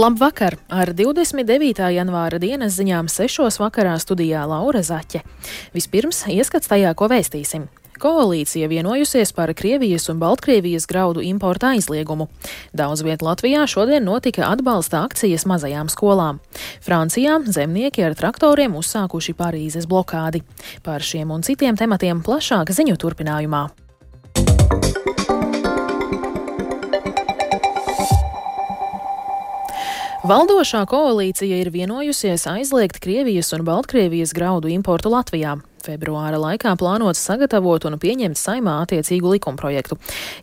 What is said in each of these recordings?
Labvakar! Ar 29. janvāra dienas ziņām 6. vakarā studijā Laura Zaķe. Vispirms ieskats tajā, ko vēstīsim. Koalīcija vienojusies par Krievijas un Baltkrievijas graudu importa aizliegumu. Daudz viet Latvijā šodien notika atbalsta akcijas mazajām skolām. Francijā zemnieki ar traktoriem uzsākuši Parīzes blokādi. Par šiem un citiem tematiem plašāk ziņu turpinājumā. Valdošā koalīcija ir vienojusies aizliegt Krievijas un Baltkrievijas graudu importu Latvijā. Februāra laikā plānots sagatavot un pieņemt saimā attiecīgu likumprojektu.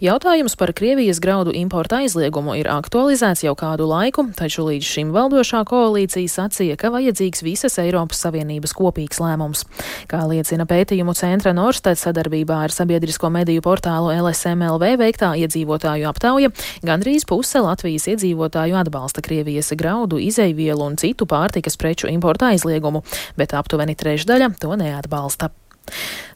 Jautājums par Krievijas graudu importa aizliegumu ir aktualizēts jau kādu laiku, taču līdz šim valdošā koalīcija sacīja, ka vajadzīgs visas Eiropas Savienības kopīgs lēmums. Kā liecina pētījumu centra Norsted sadarbībā ar sabiedrisko mediju portālu LSMLV veiktā iedzīvotāju aptauja, gandrīz puse Latvijas iedzīvotāju atbalsta Krievijas graudu, izeivielu un citu pārtikas preču importa aizliegumu, bet aptuveni trešdaļa to neatbalsta atbalsta.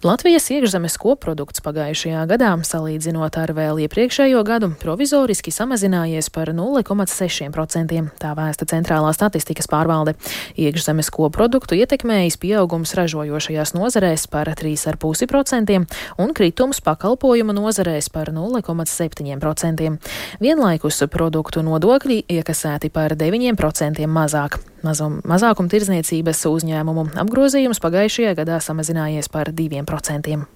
Latvijas iekšzemes koprodukts pagājušajā gadā, salīdzinot ar vēl iepriekšējo gadu, provizoriski samazinājies par 0,6%. Tā vēsta Centrālā statistikas pārvalde. Iekšzemes koproduktu ietekmējis pieaugums ražojošajās nozarēs par 3,5% un kritums pakalpojumu nozarēs par 0,7%. Vienlaikus produktu nodokļi iekasēti par 9% mazāk. Mazum, mazākuma tirdzniecības uzņēmumu apgrozījums pagājušajā gadā samazinājies par 2%.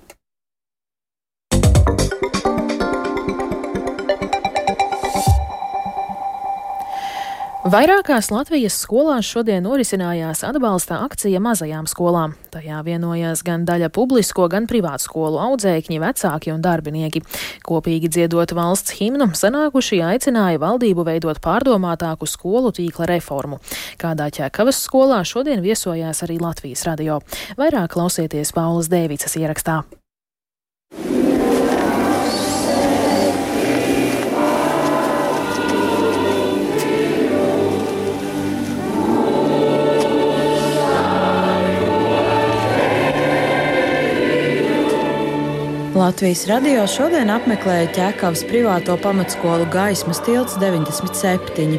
Vairākās Latvijas skolās šodien norisinājās atbalsta akcija mazajām skolām. Tajā vienojās gan daļa publisko, gan privātu skolu audzēkņi, vecāki un darbinieki. Kopīgi dziedot valsts himnu, sanākušie aicināja valdību veidot pārdomātāku skolu tīkla reformu. Kādā ķekavas skolā šodien viesojās arī Latvijas radio. Vairāk klausieties Paulas Dēvicas ierakstā. Latvijas radio šodien apmeklēja ķēkavas privāto pamatskolu Gaismas tilts 97.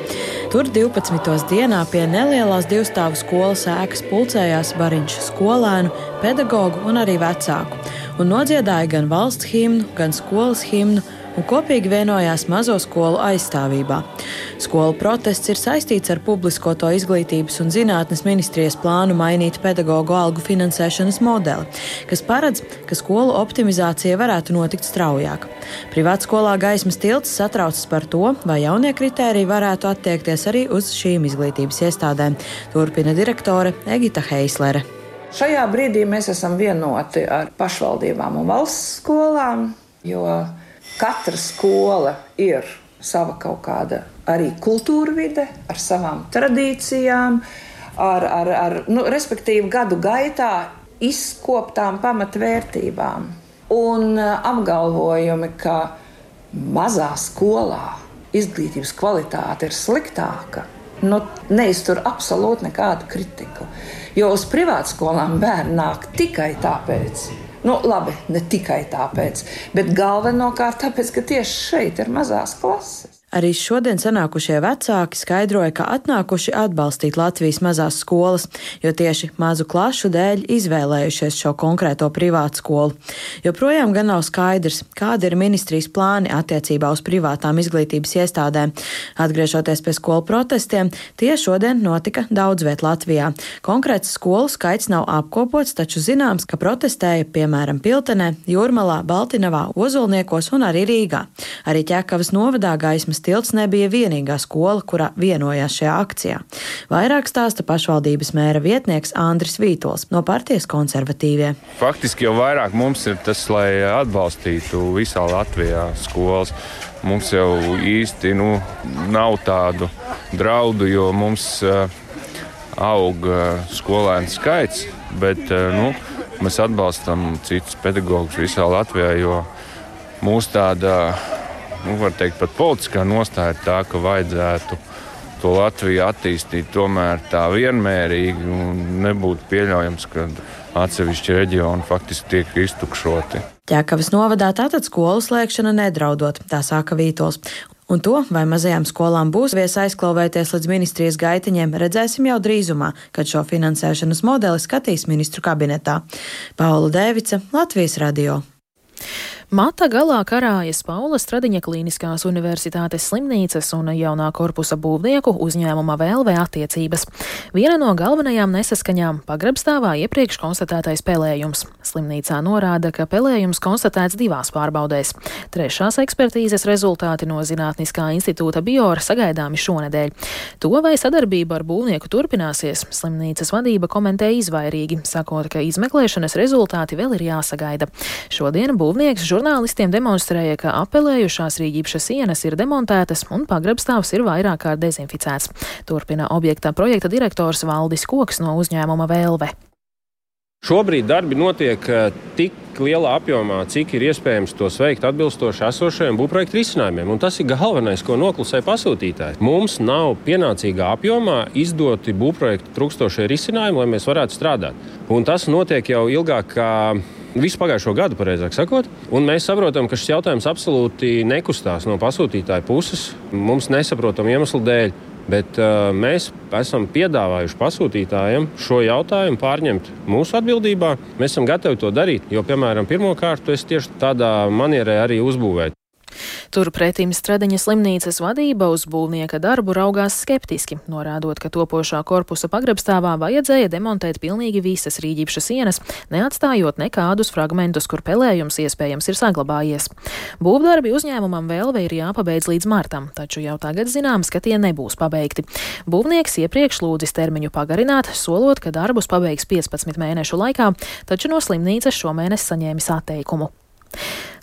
Tur 12. dienā pie nelielās divstāvu skolas ēkas pulcējās bariņš skolēnu, pedagoģu un arī vecāku, un nodziedāja gan valsts himnu, gan skolas himnu un kopīgi vienojās mazo skolu aizstāvībā. Skolu protests ir saistīts ar publiskoto izglītības un zinātnes ministrijas plānu mainīt pedagoģu algu finansēšanas modeli, kas paredz, ka skolu optimizācija varētu notikt straujāk. Privātskolā gaismas tilts satraucas par to, vai jaunie kritēriji varētu attiekties arī uz šīm izglītības iestādēm, turpina direktore Egita Heislere. Šajā brīdī mēs esam vienoti ar pašvaldībām un valsts skolām, jo Katra skola ir sava kaut kāda arī kultūra vide, ar savām tradīcijām, ar, ar, ar nu, respektīvi gadu gaitā izkoptām pamatvērtībām. Un uh, apgalvojumi, ka mazā skolā izglītības kvalitāte ir sliktāka, nu, neiztur absolūti nekādu kritiku. Jo uz privātskolām bērni nāk tikai tāpēc, Nu, labi, ne tikai tāpēc, bet galvenokārt tāpēc, ka tieši šeit ir mazās klases. Arī šodien sanākušie vecāki skaidroja, ka atnākuši atbalstīt Latvijas mazās skolas, jo tieši mazu klašu dēļ izvēlējušies šo konkrēto privātu skolu. Joprojām gan nav skaidrs, kāda ir ministrijas plāni attiecībā uz privātām izglītības iestādēm. Atgriežoties pie skolu protestiem, tie šodien notika daudz viet Latvijā. Konkrēts skolu skaits nav apkopots, taču zināms, ka protestēja piemēram Piltenē, Jūrmalā, Baltinavā, Ozolniekos un arī Rīgā. Arī Ķekavas novadā gaismas Rīgas tilts nebija vienīgā skola, kurā vienojās šajā akcijā. Vairāk stāsta pašvaldības mēra vietnieks Andris Vītols no partijas konservatīvie. Faktiski jau vairāk mums ir tas, lai atbalstītu visā Latvijā skolas. Mums jau īsti nu, nav tādu draudu, jo mums uh, aug uh, skolēnu skaits, bet uh, nu, mēs atbalstam citus pedagogus visā Latvijā, jo mūsu tāda nu, var teikt, pat politiskā nostāja ir tā, ka vajadzētu to Latviju attīstīt tomēr tā vienmērīgi un nebūtu pieļaujams, ka atsevišķi reģioni faktiski tiek iztukšoti. Ķekavas novadā tātad skolu slēgšana nedraudot, tā saka Vītols. Un to, vai mazajām skolām būs vies aizklauvēties līdz ministrijas gaitiņiem, redzēsim jau drīzumā, kad šo finansēšanas modeli skatīs ministru kabinetā. Paula Dēvica, Latvijas radio. Mata galā karājas Paula Stradiņa Kliniskās universitātes slimnīcas un jaunā korpusa būvnieku uzņēmuma VLV attiecības. Viena no galvenajām nesaskaņām - pagrabstāvā iepriekš konstatētais pelējums. Slimnīcā norāda, ka pelējums konstatēts divās pārbaudēs. Trešās ekspertīzes rezultāti no Zinātniskā institūta Biora sagaidāmi šonedēļ. To vai sadarbība ar būvnieku turpināsies, slimnīcas vadība komentē izvairīgi, sakot, ka izmeklēšanas rezultāti vēl ir jāsagaida. Šodien būvnieks žurnālistiem demonstrēja, ka apelējušās rīģīpšas sienas ir demontētas un pagrabstāvs ir vairāk kārt dezinficēts. Turpina objektā projekta direktors Valdis Koks no uzņēmuma Vēlve. Šobrīd darbi notiek eh, tik lielā apjomā, cik ir iespējams tos veikt atbilstoši esošajiem būvprojektu risinājumiem. Un tas ir galvenais, ko noklusē pasūtītājs. Mums nav pienācīgā apjomā izdoti būvprojektu trūkstošie risinājumi, lai mēs varētu strādāt. Un tas notiek jau ilgāk kā visu pagājušo gadu, pareizāk sakot. Mēs saprotam, ka šis jautājums absolūti nekustās no pasūtītāja puses. Mums nesaprotamu iemeslu dēļ. Bet uh, mēs esam piedāvājuši pasūtītājiem šo jautājumu pārņemt mūsu atbildībā. Mēs esam gatavi to darīt, jo, piemēram, pirmā kārta es tieši tādā manierē arī uzbūvēju. Turpretim Stradiņa slimnīcas vadība uz būvnieka darbu raugās skeptiski, norādot, ka topošā korpusa pagrabstāvā vajadzēja demontēt pilnīgi visas rīģipša sienas, neatstājot nekādus fragmentus, kur pelējums iespējams ir saglabājies. Būvdarbi uzņēmumam vēl ir jāpabeidz līdz martam, taču jau tagad zināms, ka tie nebūs pabeigti. Būvnieks iepriekš lūdzis termiņu pagarināt, solot, ka darbus pabeigs 15 mēnešu laikā, taču no slimnīcas šomēnes saņēmis atteikumu.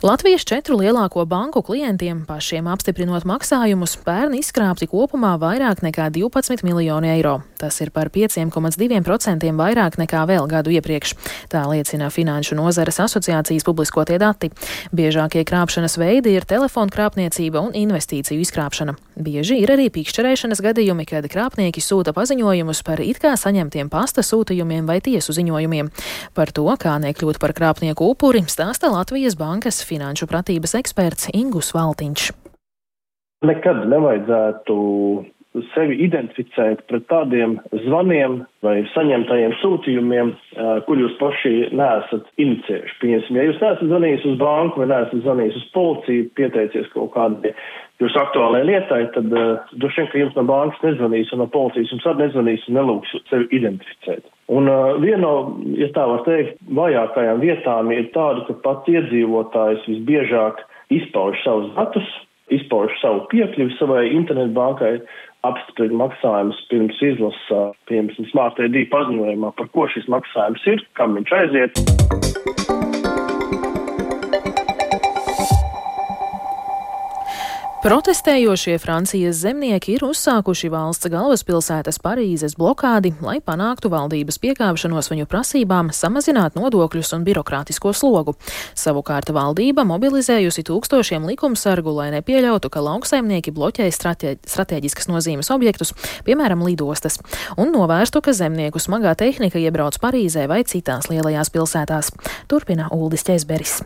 Latvijas četru lielāko banku klientiem pašiem apstiprinot maksājumus pērn izkrāpti kopumā vairāk nekā 12 miljoni eiro. Tas ir par 5,2% vairāk nekā vēl gadu iepriekš. Tā liecina Finanšu nozares asociācijas publiskotie dati. Biežākie krāpšanas veidi ir telefona krāpniecība un investīciju izkrāpšana. Bieži ir arī pīkšķerēšanas gadījumi, kad krāpnieki sūta paziņojumus par it kā saņemtiem pasta sūtījumiem vai tiesu ziņojumiem. Par to, kā nekļūt par krāpnieku upuri, stāsta Latvijas bankas finanšu pratības eksperts Ingus Valtiņš. Nekad nevajadzētu sevi identificēt pret tādiem zvaniem vai saņemtajiem sūtījumiem, kur jūs paši neesat inicējuši. Piemēram, ja jūs neesat zvanījis uz banku vai neesat zvanījis uz policiju, pieteicies kaut kādai jūsu aktuālajai lietai, tad uh, droši vien, ka jums no bankas nezvanīs un no policijas jums arī nezvanīs un nelūgs sevi identificēt. Un uh, viena no, ja tā var teikt, vajākajām vietām ir tāda, ka pats iedzīvotājs visbiežāk izpauž savus datus, izpauž savu piekļuvi savai internetbankai, apstiprina maksājumus pirms izlasa, piemēram, Smart ID paziņojumā, par ko šis maksājums ir, kam viņš aiziet. Protestējošie Francijas zemnieki ir uzsākuši valsts galvaspilsētas Parīzes blokādi, lai panāktu valdības piekāpšanos viņu prasībām samazināt nodokļus un birokrātisko slogu. Savukārt valdība mobilizējusi tūkstošiem likumsargu, lai nepieļautu, ka lauksaimnieki bloķē strate strateģiskas nozīmes objektus, piemēram, lidostas, un novērstu, ka zemnieku smagā tehnika iebrauc Parīzē vai citās lielajās pilsētās. Turpina Uldis Ķezberis.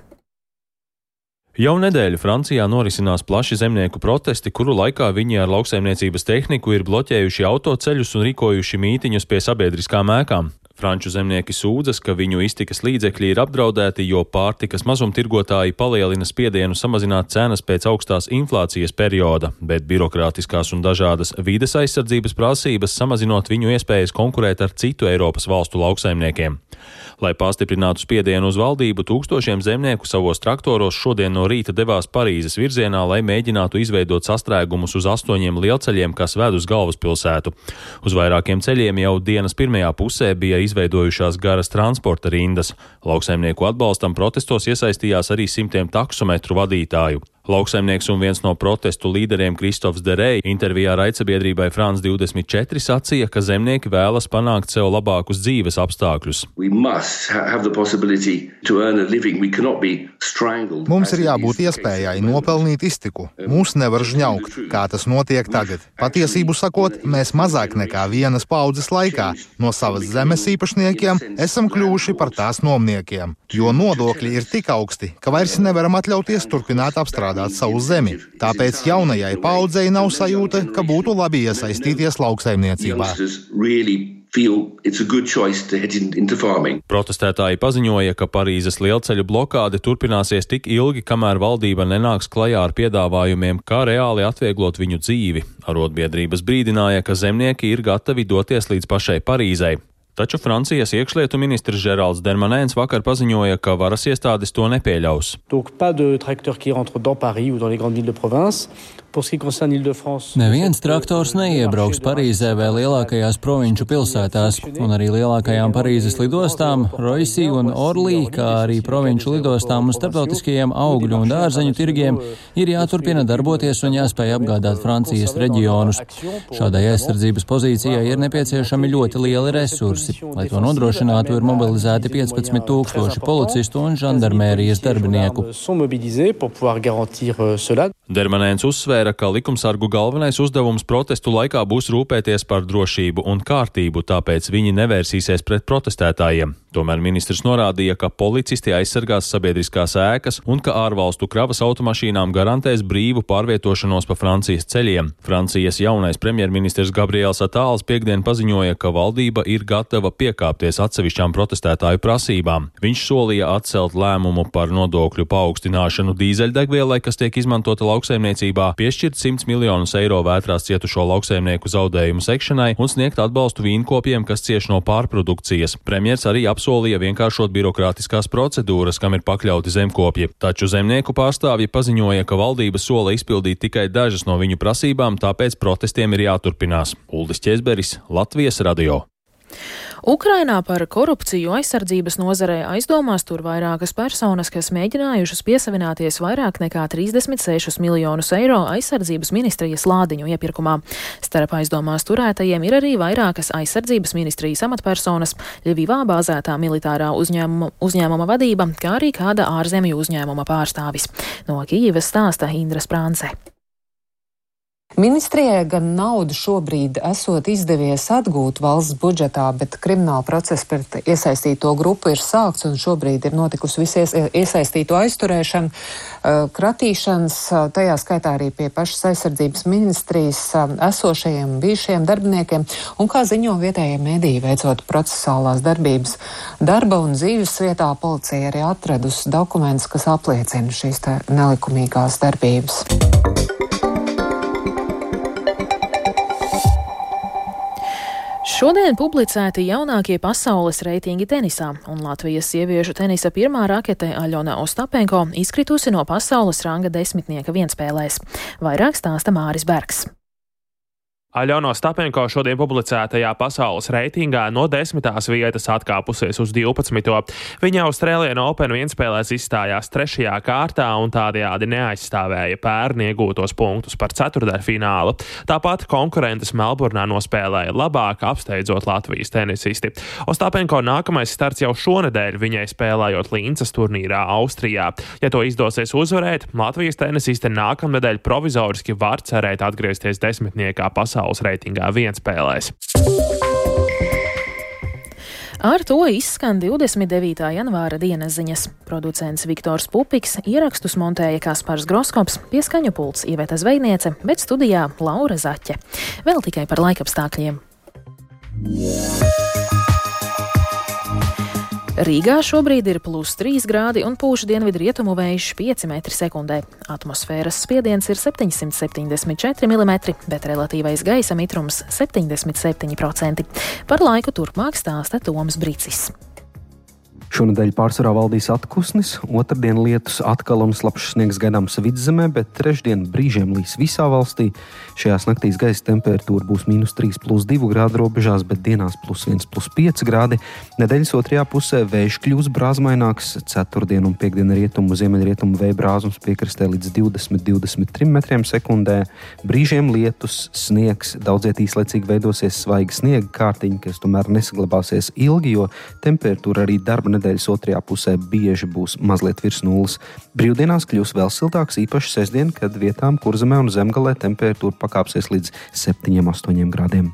Jau nedēļu Francijā norisinās plaši zemnieku protesti, kuru laikā viņi ar lauksaimniecības tehniku ir bloķējuši autoceļus un rīkojuši mītiņus pie sabiedriskām ēkām. Franču zemnieki sūdzas, ka viņu iztikas līdzekļi ir apdraudēti, jo pārtikas mazumtirgotāji palielina spiedienu samazināt cenas pēc augstās inflācijas perioda, bet birokrātiskās un dažādas vides aizsardzības prasības samazinot viņu iespējas konkurēt ar citu Eiropas valstu lauksaimniekiem. Lai pastiprinātu spiedienu uz valdību, tūkstošiem zemnieku savos traktoros šodien no rīta devās Parīzes virzienā, lai mēģinātu izveidot sastrēgumus uz astoņiem lielceļiem, kas ved uz galvaspilsētu. Uz vairākiem ceļiem jau dienas pirmajā pusē bija izveidojušās garas transporta rindas. Lauksaimnieku atbalstam protestos iesaistījās arī simtiem taksometru vadītāju. Lauksaimnieks un viens no protestu līderiem Kristofs Derei intervijā raidsabiedrībai France 24 sacīja, ka zemnieki vēlas panākt sev labākus dzīves apstākļus. Mums ir jābūt iespējai nopelnīt iztiku. Mūs nevar žņaukt, kā tas notiek tagad. Patiesību sakot, mēs mazāk nekā vienas paudzes laikā. No savas zemes īpašniekiem esam kļuvuši par tās nomniekiem, jo nodokļi ir tik augsti, ka vairs nevaram atļauties turpināt apstrādāt apgādāt savu zemi. Tāpēc jaunajai paudzei nav sajūta, ka būtu labi iesaistīties lauksaimniecībā. Protestētāji paziņoja, ka Parīzes lielceļu blokāde turpināsies tik ilgi, kamēr valdība nenāks klajā ar piedāvājumiem, kā reāli atvieglot viņu dzīvi. Arotbiedrības brīdināja, ka zemnieki ir gatavi doties līdz pašai Parīzei. Taču Francijas iekšlietu ministrs Žerāls Dermanēns vakar paziņoja, ka varas iestādes to nepieļaus. Donc, Neviens traktors neiebrauks Parīzē vai lielākajās provinču pilsētās, un arī lielākajām Parīzes lidostām, Roisī un Orlī, kā arī provinču lidostām un starptautiskajiem augļu un dārzeņu tirgiem ir jāturpina darboties un jāspēj apgādāt Francijas reģionus. Šādai aizsardzības pozīcijai ir nepieciešami ļoti lieli resursi. Lai to nodrošinātu, ir mobilizēti 15 tūkstoši policistu un žandarmērijas darbinieku. Dermanēns uzsvēra, ka likumsargu galvenais uzdevums protestu laikā būs rūpēties par drošību un kārtību, tāpēc viņi nevērsīsies pret protestētājiem. Tomēr ministrs norādīja, ka policisti aizsargās sabiedriskās ēkas un ka ārvalstu kravas automašīnām garantēs brīvu pārvietošanos pa Francijas ceļiem. Francijas jaunais premjerministrs Gabriels Atāls piekdien paziņoja, ka valdība ir gatava piekāpties atsevišķām protestētāju prasībām. Viņš solīja atcelt lēmumu par nodokļu paaugstināšanu dīzeļdegvielai, kas tiek izmantota lauksaimniecībā lauksaimniecībā, piešķirt 100 miljonus eiro vētrās cietušo lauksaimnieku zaudējumu sekšanai un sniegt atbalstu vīnkopiem, kas cieš no pārprodukcijas. Premjers arī apsolīja vienkāršot birokrātiskās procedūras, kam ir pakļauti zemkopji. Taču zemnieku pārstāvji paziņoja, ka valdība sola izpildīt tikai dažas no viņu prasībām, tāpēc protestiem ir jāturpinās. Uldis Česberis, Latvijas radio. Ukrainā par korupciju aizsardzības nozarē aizdomās tur vairākas personas, kas mēģinājušas piesavināties vairāk nekā 36 miljonus eiro aizsardzības ministrijas lādiņu iepirkumā. Starp aizdomās turētajiem ir arī vairākas aizsardzības ministrijas amatpersonas, Ļevivā bāzētā militārā uzņēmuma, uzņēmuma vadība, kā arī kāda ārzemju uzņēmuma pārstāvis. No Kijivas stāsta Indra Sprānce. Ministrijai gan naudu šobrīd esot izdevies atgūt valsts budžetā, bet krimināla process pret iesaistīto grupu ir sākts un šobrīd ir notikusi visies iesaistīto aizturēšana, kratīšanas, tajā skaitā arī pie pašas aizsardzības ministrijas esošajiem un bijušajiem darbiniekiem, un kā ziņo vietējie mediji veicot procesuālās darbības darba un dzīves vietā, policija arī atradusi dokumentus, kas apliecina šīs nelikumīgās darbības. Šodien publicēti jaunākie pasaules reitingi tenisā, un Latvijas sieviešu tenisa pirmā rakete Aļona Ostapenko izkritusi no pasaules ranga desmitnieka vienspēlēs. Vairāk stāsta Māris Bergs. Aļona Stapenko šodien publicētajā pasaules reitingā no 10. vietas atkāpusies uz 12. Viņa Austrālijā Open vienspēlēs izstājās 3. kārtā un tādējādi neaizstāvēja pērni iegūtos punktus par ceturdaļfinālu. Tāpat konkurentes Melburnā nospēlēja labāk, apsteidzot Latvijas tenisisti. Ostapenko nākamais starts jau šonadēļ viņai spēlējot Līncas turnīrā Austrijā. Ja to izdosies uzvarēt, Latvijas tenisiste nākamnedēļ provizoriski var cerēt atgriezties desmitniekā pasaules pasaules reitingā vienspēlēs. Ar to izskan 29. janvāra dienas ziņas. Producents Viktors Pupiks ierakstus montēja Kaspars Groskops, pieskaņu pults Ieveta Zvejniece, bet studijā Laura Zaķe. Vēl tikai par laikapstākļiem. Yeah. Rīgā šobrīd ir plus 3 grādi un pūš dienvidu rietumu vējš 5 m2. Atmosfēras spiediens ir 774 mm, bet relatīvais gaisa mitrums - 77%. Par laiku turpmāk stāsta Toms Brīcis. Šonadēļ pārsvarā valdīs atpūsnis, otrdien lietus atkal un slapjš sniegs gaidāms vidzemē, bet trešdien brīžiem līs visā valstī. Šajās naktīs gaisa temperatūra būs mīnus 3,2 grādu robežās, bet dienās plus 1,5 grādi. Nedēļas otrajā pusē vējš kļūs brāzmaināks, ceturtdien un piekdien rietumu ziemeļrietumu vēja brāzums piekrastē līdz 20-23 metriem sekundē. Brīžiem lietus, sniegs, daudziet īslaicīgi veidosies svaigi sniega kārtiņi, kas tomēr nesaglabāsies ilgi, jo temperatūra arī darba nedēļas otrajā pusē bieži būs mazliet virs nulles. Brīvdienās kļūs vēl siltāks, īpaši sestdien, kad vietām kurzemē un zemgalē temperatūra pakāpsies līdz 7-8 grādiem.